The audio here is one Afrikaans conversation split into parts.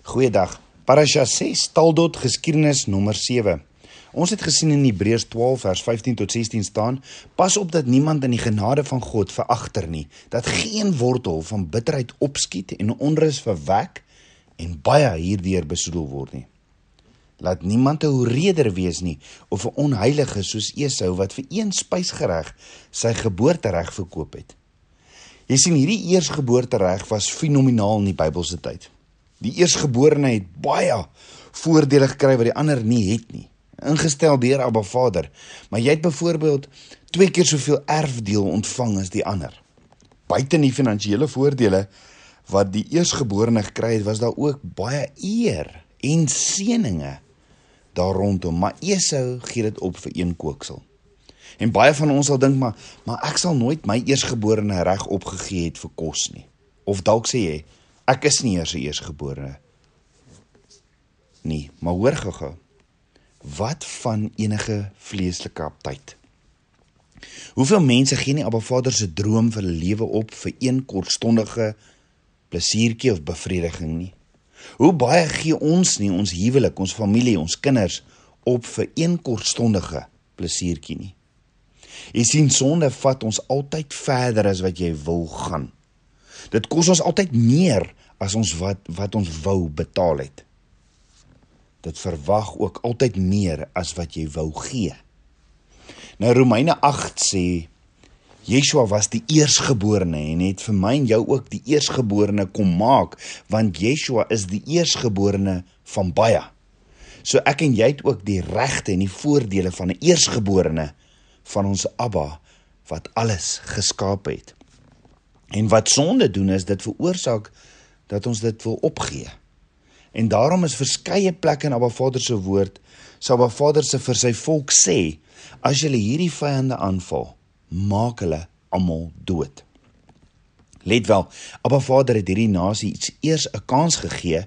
Goeiedag. Parasha 6 Taldot geskiedenis nommer 7. Ons het gesien in Hebreërs 12 vers 15 tot 16 staan: Pas op dat niemand in die genade van God veragter nie, dat geen wortel van bitterheid opskiet en onrus verwek en baie hierdeur besoedel word nie. Laat niemand 'n hoereder wees nie of 'n onheilige soos Esau wat vir een spysgereg sy geboortereg verkoop het. Jy sien hierdie eersgeboortereg was fenomenaal in die Bybelse tyd. Die eersgeborene het baie voordele gekry wat die ander nie het nie. Ingestel deur Abba Vader, maar jy het byvoorbeeld twee keer soveel erfdeel ontvang as die ander. Buite die finansiële voordele wat die eersgeborene gekry het, was daar ook baie eer en seëninge daar rondom, maar Esau gee dit op vir een kooksel. En baie van ons sal dink maar maar ek sal nooit my eersgeborene reg opgegee het vir kos nie. Of dalk sê jy Ek is nie eers eersgebore nie, maar hoor gou-gou. Wat van enige vleeslike aptyd? Hoeveel mense gee nie Abba Vader se droom vir 'n lewe op vir een kortstondige plesiertjie of bevrediging nie? Hoe baie gee ons nie ons huwelik, ons familie, ons kinders op vir een kortstondige plesiertjie nie? Jy sien sonde vat ons altyd verder as wat jy wil gaan. Dit kos ons altyd meer as ons wat wat ons wou betaal het. Dit verwag ook altyd meer as wat jy wou gee. Nou Romeine 8 sê Yeshua was die eersgeborene en het vir my en jou ook die eersgeborene kom maak want Yeshua is die eersgeborene van baie. So ek en jy het ook die regte en die voordele van 'n eersgeborene van ons Abba wat alles geskaap het. En wat sonde doen is dit veroorsaak dat ons dit wil opgee. En daarom is verskeie plekke in Abba Vader se woord, sal Abba Vader se vir sy volk sê, as julle hierdie vyande aanval, maak hulle almal dood. Let wel, Abba Vader het hierdie nasie iets eers 'n kans gegee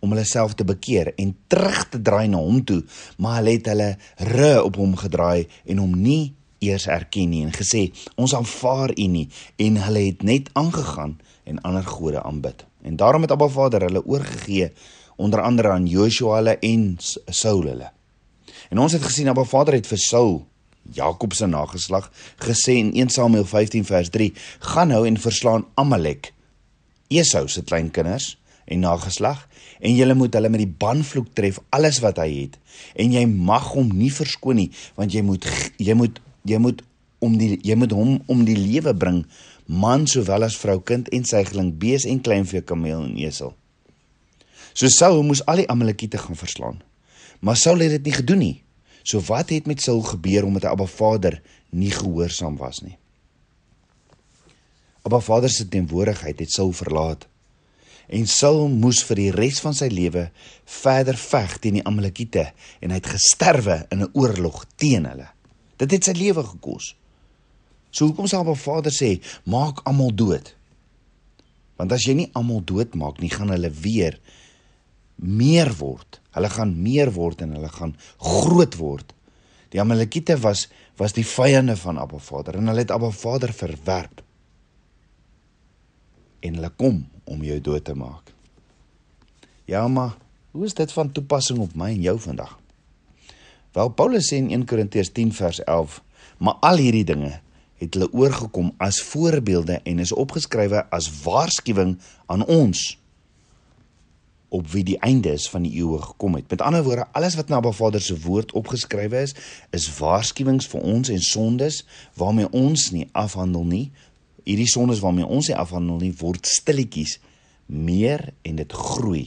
om hulle self te bekeer en terug te draai na hom toe, maar hulle het hulle rug op hom gedraai en hom nie eers erken nie en gesê ons aanvaar u nie en hulle het net aangegaan en ander gode aanbid. En daarom het Abba Vader hulle oorgegee onder andere aan Joshua hulle en Saul hulle. En ons het gesien Abba Vader het vir Saul Jakob se nageslag gesê in 1 Samuel 15 vers 3: "Gaan nou en verslaan Amalek, Esau se kleinkinders en nageslag, en jy moet hulle met die banvloek tref alles wat hy het, en jy mag hom nie verskoon nie, want jy moet jy moet jy moet om die jy moet hom om die lewe bring. Man sowel as vrou kind en suigeling bees en kleinvee kameel en esel. So Saul moes al die amalekiete gaan verslaan. Maar Saul het dit nie gedoen nie. So wat het met Saul gebeur omdat hy Abba Vader nie gehoorsaam was nie? Abba Vader se teenwoordigheid het Saul verlaat. En Saul moes vir die res van sy lewe verder veg teen die amalekiete en hy het gesterwe in 'n oorlog teen hulle Dit het sy lewe gekos. So hoekom sê Abba Vader sê, maak almal dood? Want as jy nie almal doodmaak nie, gaan hulle weer meer word. Hulle gaan meer word en hulle gaan groot word. Die Amalekiete was was die vyande van Abba Vader en hulle het Abba Vader verwerp. En hulle kom om jou dood te maak. Ja, maar hoe is dit van toepassing op my en jou vandag? Wel Paulus sê in 1 Korintiërs 10 vers 11, maar al hierdie dinge het hulle oorgekom as voorbeelde en is opgeskrywe as waarskuwing aan ons op wie die einde is van die eeue gekom het. Met ander woorde, alles wat na Abba Vader se woord opgeskrywe is, is waarskuwings vir ons en sondes waarmee ons nie afhandel nie. Hierdie sondes waarmee ons nie afhandel nie, word stilletjies meer en dit groei.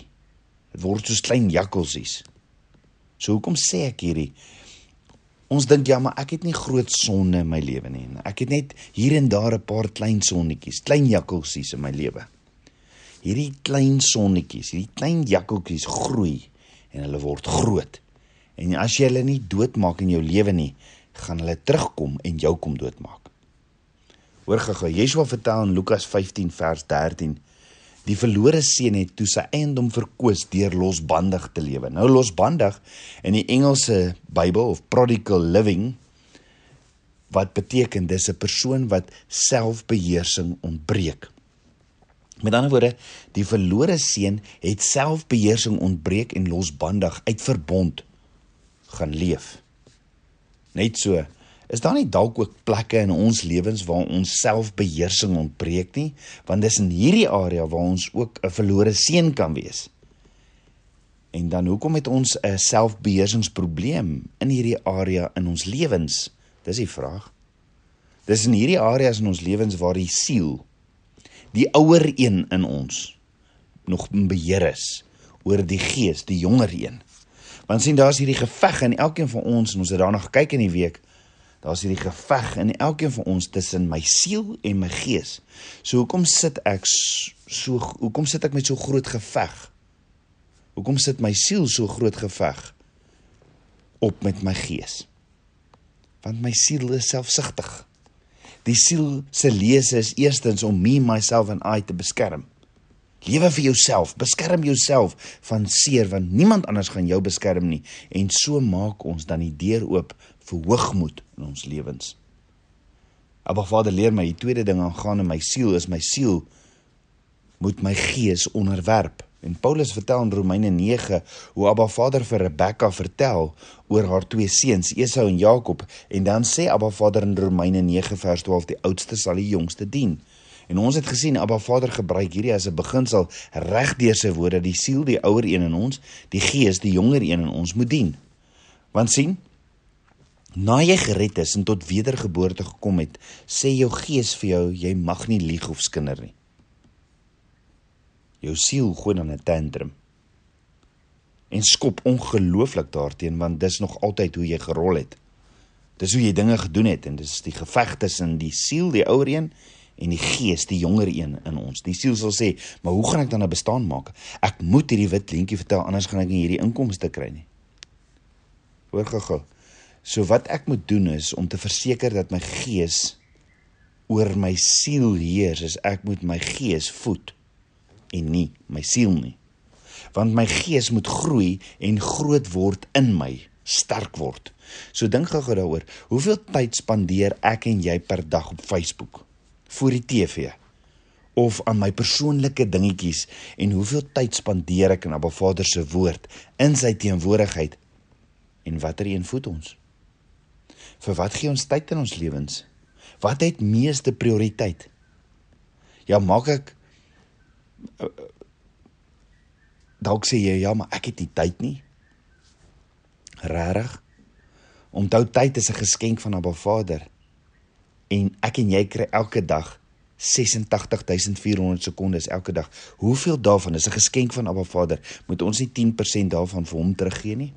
Dit word soos klein jakkalsies. So hoekom sê ek hierdie? Ons dink ja, maar ek het nie groot sonde in my lewe nie. Ek het net hier en daar 'n paar klein sonnetjies, klein jakkalsies in my lewe. Hierdie klein sonnetjies, hierdie klein jakkalsies groei en hulle word groot. En as jy hulle nie doodmaak in jou lewe nie, gaan hulle terugkom en jou kom doodmaak. Hoor gou-gou, Yeshua vertel in Lukas 15 vers 13 Die verlore seun het toe sy eiendom verkoos deur losbandig te lewe. Nou losbandig in die Engelse Bybel of prodigal living wat beteken dis 'n persoon wat selfbeheersing ontbreek. Met ander woorde, die verlore seun het selfbeheersing ontbreek en losbandig uit verbond gaan leef. Net so, is daar nie dalk ook plekke in ons lewens waar ons selfbeheersing ontbreek nie, want dis in hierdie area waar ons ook 'n verlore seun kan wees. En dan hoekom het ons 'n selfbeheersingsprobleem in hierdie area in ons lewens? Dis die vraag. Dis in hierdie areas in ons lewens waar die siel, die ouer een in ons nog in beheer is oor die gees, die jonger een. Want sien daar's hierdie geveg in elkeen van ons en ons het daarna gekyk in die week. Daar's hierdie geveg in elkeen van ons tussen my siel en my gees. So hoekom sit ek so hoekom sit ek met so groot geveg? Hoekom sit my siel so groot geveg op met my gees? Want my siel is selfsugtig. Die siel se lese is eerstens om me myself en I te beskerm. Lewe vir jouself, beskerm jouself van seer want niemand anders gaan jou beskerm nie en so maak ons dan die deur oop vir hoogmoed in ons lewens. Abba Vader leer my die tweede ding aangaande my siel is my siel moet my gees onderwerp. En Paulus vertel in Romeine 9 hoe Abba Vader vir Rebekka vertel oor haar twee seuns, Esau en Jakob, en dan sê Abba Vader in Romeine 9 vers 12 die oudste sal die jongste dien. En ons het gesien Abba Vader gebruik hierdie as 'n beginsel reg deur sy woorde, die siel, die ouer een in ons, die gees, die jonger een in ons moet dien. Want sien, na jy gered is en tot wedergeboorte gekom het, sê jou gees vir jou jy mag nie lieg of skinder nie jou siel gooi dan 'n tantrum en skop ongelooflik daarteen want dis nog altyd hoe jy gerol het. Dis hoe jy dinge gedoen het en dis die geveg tussen die siel, die ouer een en die gees, die jonger een in ons. Die siel sal sê, "Maar hoe gaan ek dan 'n bestaan maak? Ek moet hierdie wit lintjie vertel anders gaan ek nie hierdie inkomste kry nie." Hoor gou-gou. So wat ek moet doen is om te verseker dat my gees oor my siel heers, is ek moet my gees voed en nie my siel nie. Want my gees moet groei en groot word in my, sterk word. So dink gou daaroor, hoeveel tyd spandeer ek en jy per dag op Facebook, voor die TV of aan my persoonlike dingetjies en hoeveel tyd spandeer ek in Abba Vader se woord in sy teenwoordigheid en watter een voed ons? Vir wat gee ons tyd in ons lewens? Wat het meeste prioriteit? Ja, maak ek dalk sê jy ja, maar ek het nie tyd nie. Regtig? Onthou tyd is 'n geskenk van Abba Vader. En ek en jy kry elke dag 86400 sekondes elke dag. Hoeveel daarvan is 'n geskenk van Abba Vader? Moet ons nie 10% daarvan vir hom teruggee nie?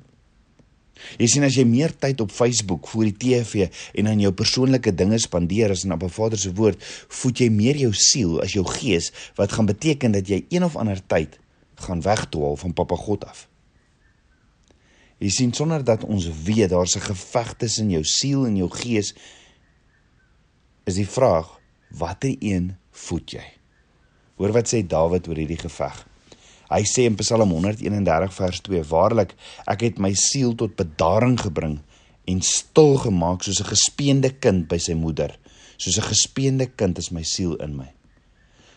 Jy sien as jy meer tyd op Facebook, voor die TV en aan jou persoonlike dinge spandeer as in Abba Vader se woord, voed jy meer jou siel as jou gees wat gaan beteken dat jy een of ander tyd gaan wegdwaal van Papa God af. Jy sien sonder dat ons weet daar's 'n geveg tussen jou siel en jou gees is die vraag watter een voed jy? Hoor wat sê Dawid oor hierdie geveg. Hy sê in Psalm 131 vers 2: Waarlik, ek het my siel tot bedaring gebring en stil gemaak soos 'n gespeende kind by sy moeder. Soos 'n gespeende kind is my siel in my.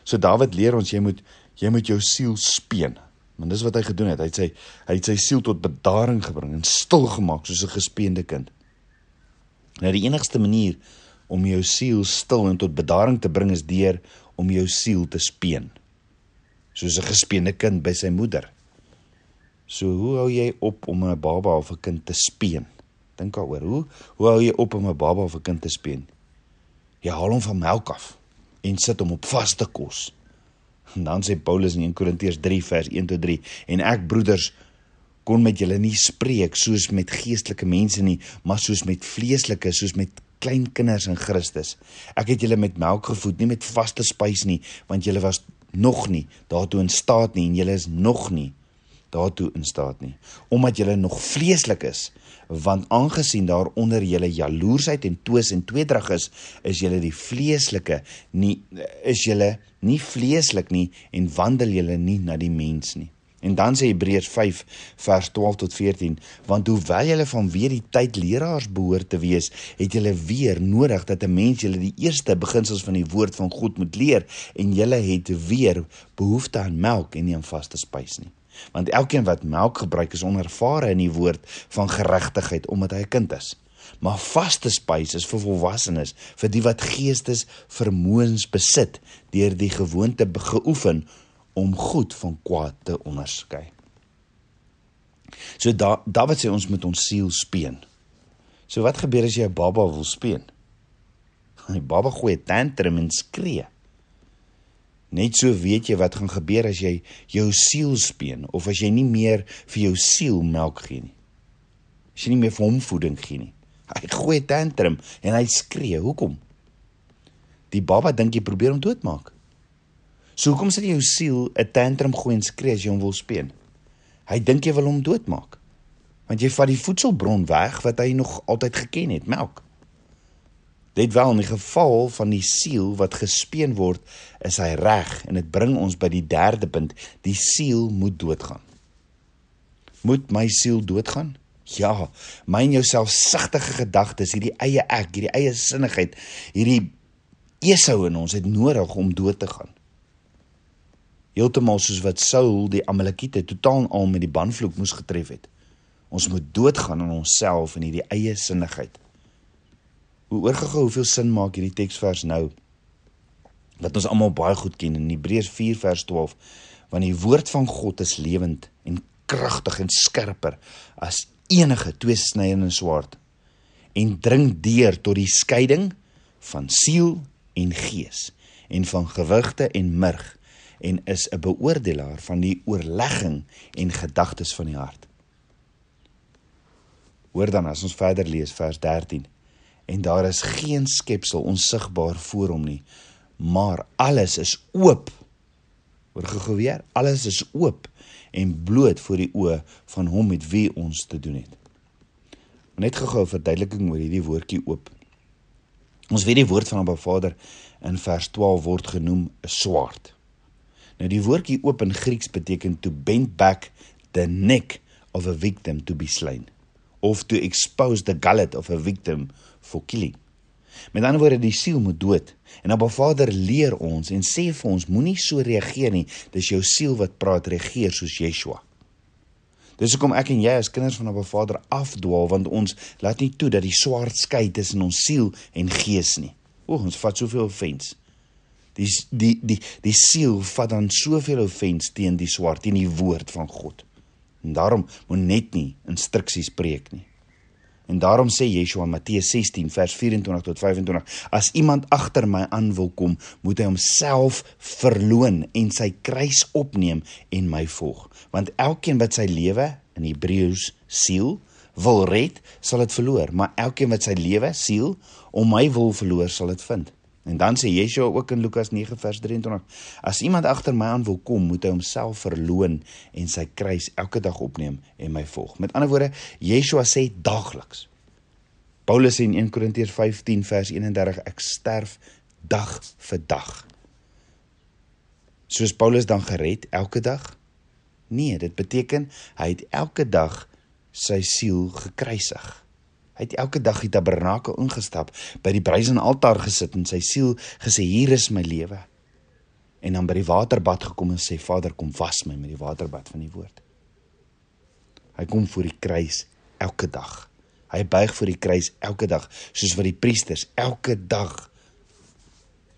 So Dawid leer ons jy moet jy moet jou siel speen. Want dis wat hy gedoen het. Hy het sy hy het sy siel tot bedaring gebring en stil gemaak soos 'n gespeende kind. Nou die enigste manier om jou siel stil en tot bedaring te bring is deur om jou siel te speen soos 'n gespeende kind by sy moeder. So hoe hou jy op om 'n baba of 'n kind te speen? Dink daaroor. Hoe hoe hou jy op om 'n baba of 'n kind te speen? Jy haal hom van melk af en sit hom op vaste kos. En dan sê Paulus in 1 Korintiërs 3 vers 1 tot 3 en ek broeders kon met julle nie spreek soos met geestelike mense nie, maar soos met vleeslike, soos met klein kinders in Christus. Ek het julle met melk gevoed, nie met vaste spys nie, want julle was nog nie daartoe in staat nie en julle is nog nie daartoe in staat nie. Omdat julle nog vleeslik is want aangesien daar onder julle jaloersheid en twis en tweedrag is is julle die vleeslike nie is julle nie vleeslik nie en wandel julle nie na die mens nie En dan sê Hebreërs 5 vers 12 tot 14, want hoewel julle vanweë die tyd leraars behoort te wees, het julle weer nodig dat 'n mens julle die eerste beginsels van die woord van God moet leer en julle het weer behoefte aan melk en nie aan vaste spys nie. Want elkeen wat melk gebruik is onervare in die woord van geregtigheid omdat hy 'n kind is. Maar vaste spys is vir volwassenes, vir die wat geestes vermoëns besit deur die gewoonte geoefen om goed van kwaad te onderskei. So da Dawid sê ons moet ons siel speen. So wat gebeur as jy 'n baba wil speen? Die baba gooi 'n tantrum en skree. Net so weet jy wat gaan gebeur as jy jou siel speen of as jy nie meer vir jou siel melk gee nie. As jy nie meer vir hom voeding gee nie. Hy gooi 'n tantrum en hy skree. Hoekom? Die baba dink jy probeer hom doodmaak. So hoekom sal jou siel 'n tantrum gooi en skree as jy hom wil speen? Hy dink jy wil hom doodmaak. Want jy vat die voedselbron weg wat hy nog altyd geken het, melk. Dit wel in die geval van die siel wat gespeen word, is hy reg en dit bring ons by die derde punt, die siel moet doodgaan. Moet my siel doodgaan? Ja, my en jou selfsugtige gedagtes, hierdie eie ek, hierdie eie sinnigheid, hierdie Esau in ons het nodig om dood te gaan heeltemal soos wat Saul die Amalekiete totaal al met die banvloek moes getref het. Ons moet doodgaan aan onsself en hierdie eie sinnigheid. Hoe oorgegou hoeveel sin maak hierdie teksvers nou? Wat ons almal baie goed ken in Hebreërs 4 vers 12, want die woord van God is lewend en kragtig en skerper as enige tweesnydende swaard en dring deur tot die skeiding van siel en gees en van gewigte en murg en is 'n beoordelaar van die oorlegging en gedagtes van die hart. Hoor dan as ons verder lees vers 13. En daar is geen skepsel onsigbaar voor hom nie, maar alles is oop. Hoor gou weer, alles is oop en bloot voor die oë van hom met wie ons te doen het. Net gou-gou 'n verduideliking oor hierdie woordjie oop. Ons weet die woord van Abba Vader in vers 12 word genoem 'n swaard. Nou die woordjie oop in Grieks beteken to bend back the neck of a victim to be slain of to expose the gullet of a victim for killing. Met ander woorde die siel moet dood. En Abba Vader leer ons en sê vir ons moenie so reageer nie. Dis jou siel wat praat reageer soos Yeshua. Dis hoekom ek en jy as kinders van Abba Vader afdwaal want ons laat nie toe dat die swaard skei tussen ons siel en gees nie. O, ons vat soveel offense. Die die die die siel vat dan soveel ofens teen die swart teen die woord van God. En daarom moet net nie instruksies preek nie. En daarom sê Yeshua in Matteus 16 vers 24 tot 25: As iemand agter my aan wil kom, moet hy homself verloon en sy kruis opneem en my volg. Want elkeen wat sy lewe in Hebreëus siel wil red, sal dit verloor, maar elkeen wat sy lewe siel om my wil verloor, sal dit vind. En dan sê Yeshua ook in Lukas 9 vers 23: As iemand agter my aan wil kom, moet hy homself verloon en sy kruis elke dag opneem en my volg. Met ander woorde, Yeshua sê daagliks. Paulus sê in 1 Korintiërs 15 vers 31: Ek sterf dag vir dag. Soos Paulus dan gered elke dag? Nee, dit beteken hy het elke dag sy siel gekruisig. Hy het elke dag die tabernakel ingestap, by die brazen altaar gesit en sy siel gesê hier is my lewe. En dan by die waterbad gekom en sê Vader kom was my met die waterbad van die woord. Hy kom voor die kruis elke dag. Hy buig voor die kruis elke dag soos wat die priesters elke dag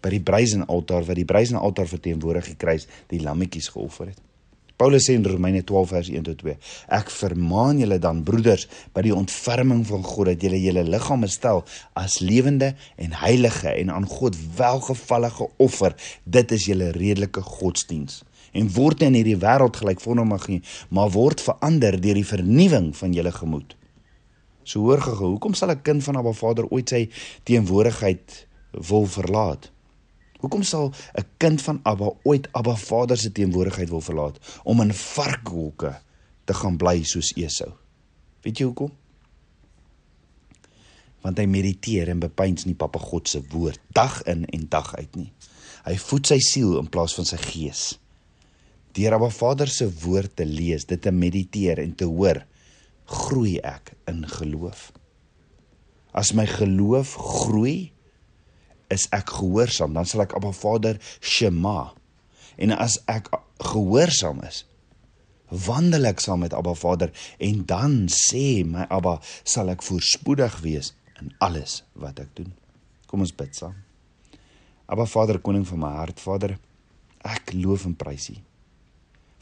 by die brazen altaar wat die brazen altaar verteenwoordig die kruis die lammetjies geoffer het. Paulus sê in Romeine 12 vers 1 tot 2: Ek vermaan julle dan broeders by die ontferming van God dat julle julle liggame stel as lewende en heilige en aan God welgevallige offer. Dit is julle redelike godsdiens. En word in hierdie wêreld gelykvormig nie, maar word verander deur die vernuwing van julle gemoed. So hoor gou, hoekom sal 'n kind van Abba Vader ooit sy teenwoordigheid wil verlaat? Hoekom sal 'n kind van Abba ooit Abba Vader se teenwoordigheid wil verlaat om in varkholke te gaan bly soos Esau? Weet jy hoekom? Want hy mediteer en bepeins nie Papa God se woord dag in en dag uit nie. Hy voed sy siel in plaas van sy gees. Deur Abba Vader se woord te lees, dit te mediteer en te hoor, groei ek in geloof. As my geloof groei, is ek gehoorsaam, dan sal ek Abba Vader Shema. En as ek gehoorsaam is, wandel ek saam met Abba Vader en dan sê my Abba, sal ek voorspoedig wees in alles wat ek doen. Kom ons bid saam. Abba Vader, koning van my hart, Vader, ek loof en prys U.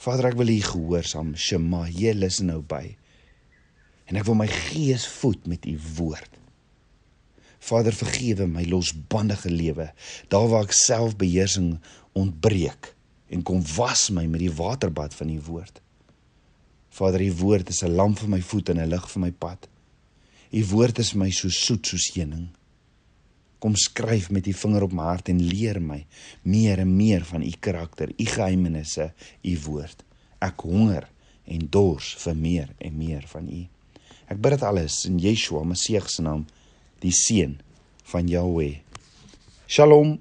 Vader, ek wil U gehoorsaam, Shema, jy luister nou by. En ek wil my gees voed met U woord. Vader, vergewe my losbandige lewe, daar waar ek selfbeheersing ontbreek en kom was my met die waterbad van U woord. Vader, U woord is 'n lamp vir my voet en 'n lig vir my pad. U woord is my so soet soos heuning. Kom skryf met U vinger op my hart en leer my meer en meer van U karakter, U geheimenisse, U woord. Ek honger en dors vir meer en meer van U. Ek bid dit alles in Yeshua Messie se naam die seun van Jahweh. Shalom.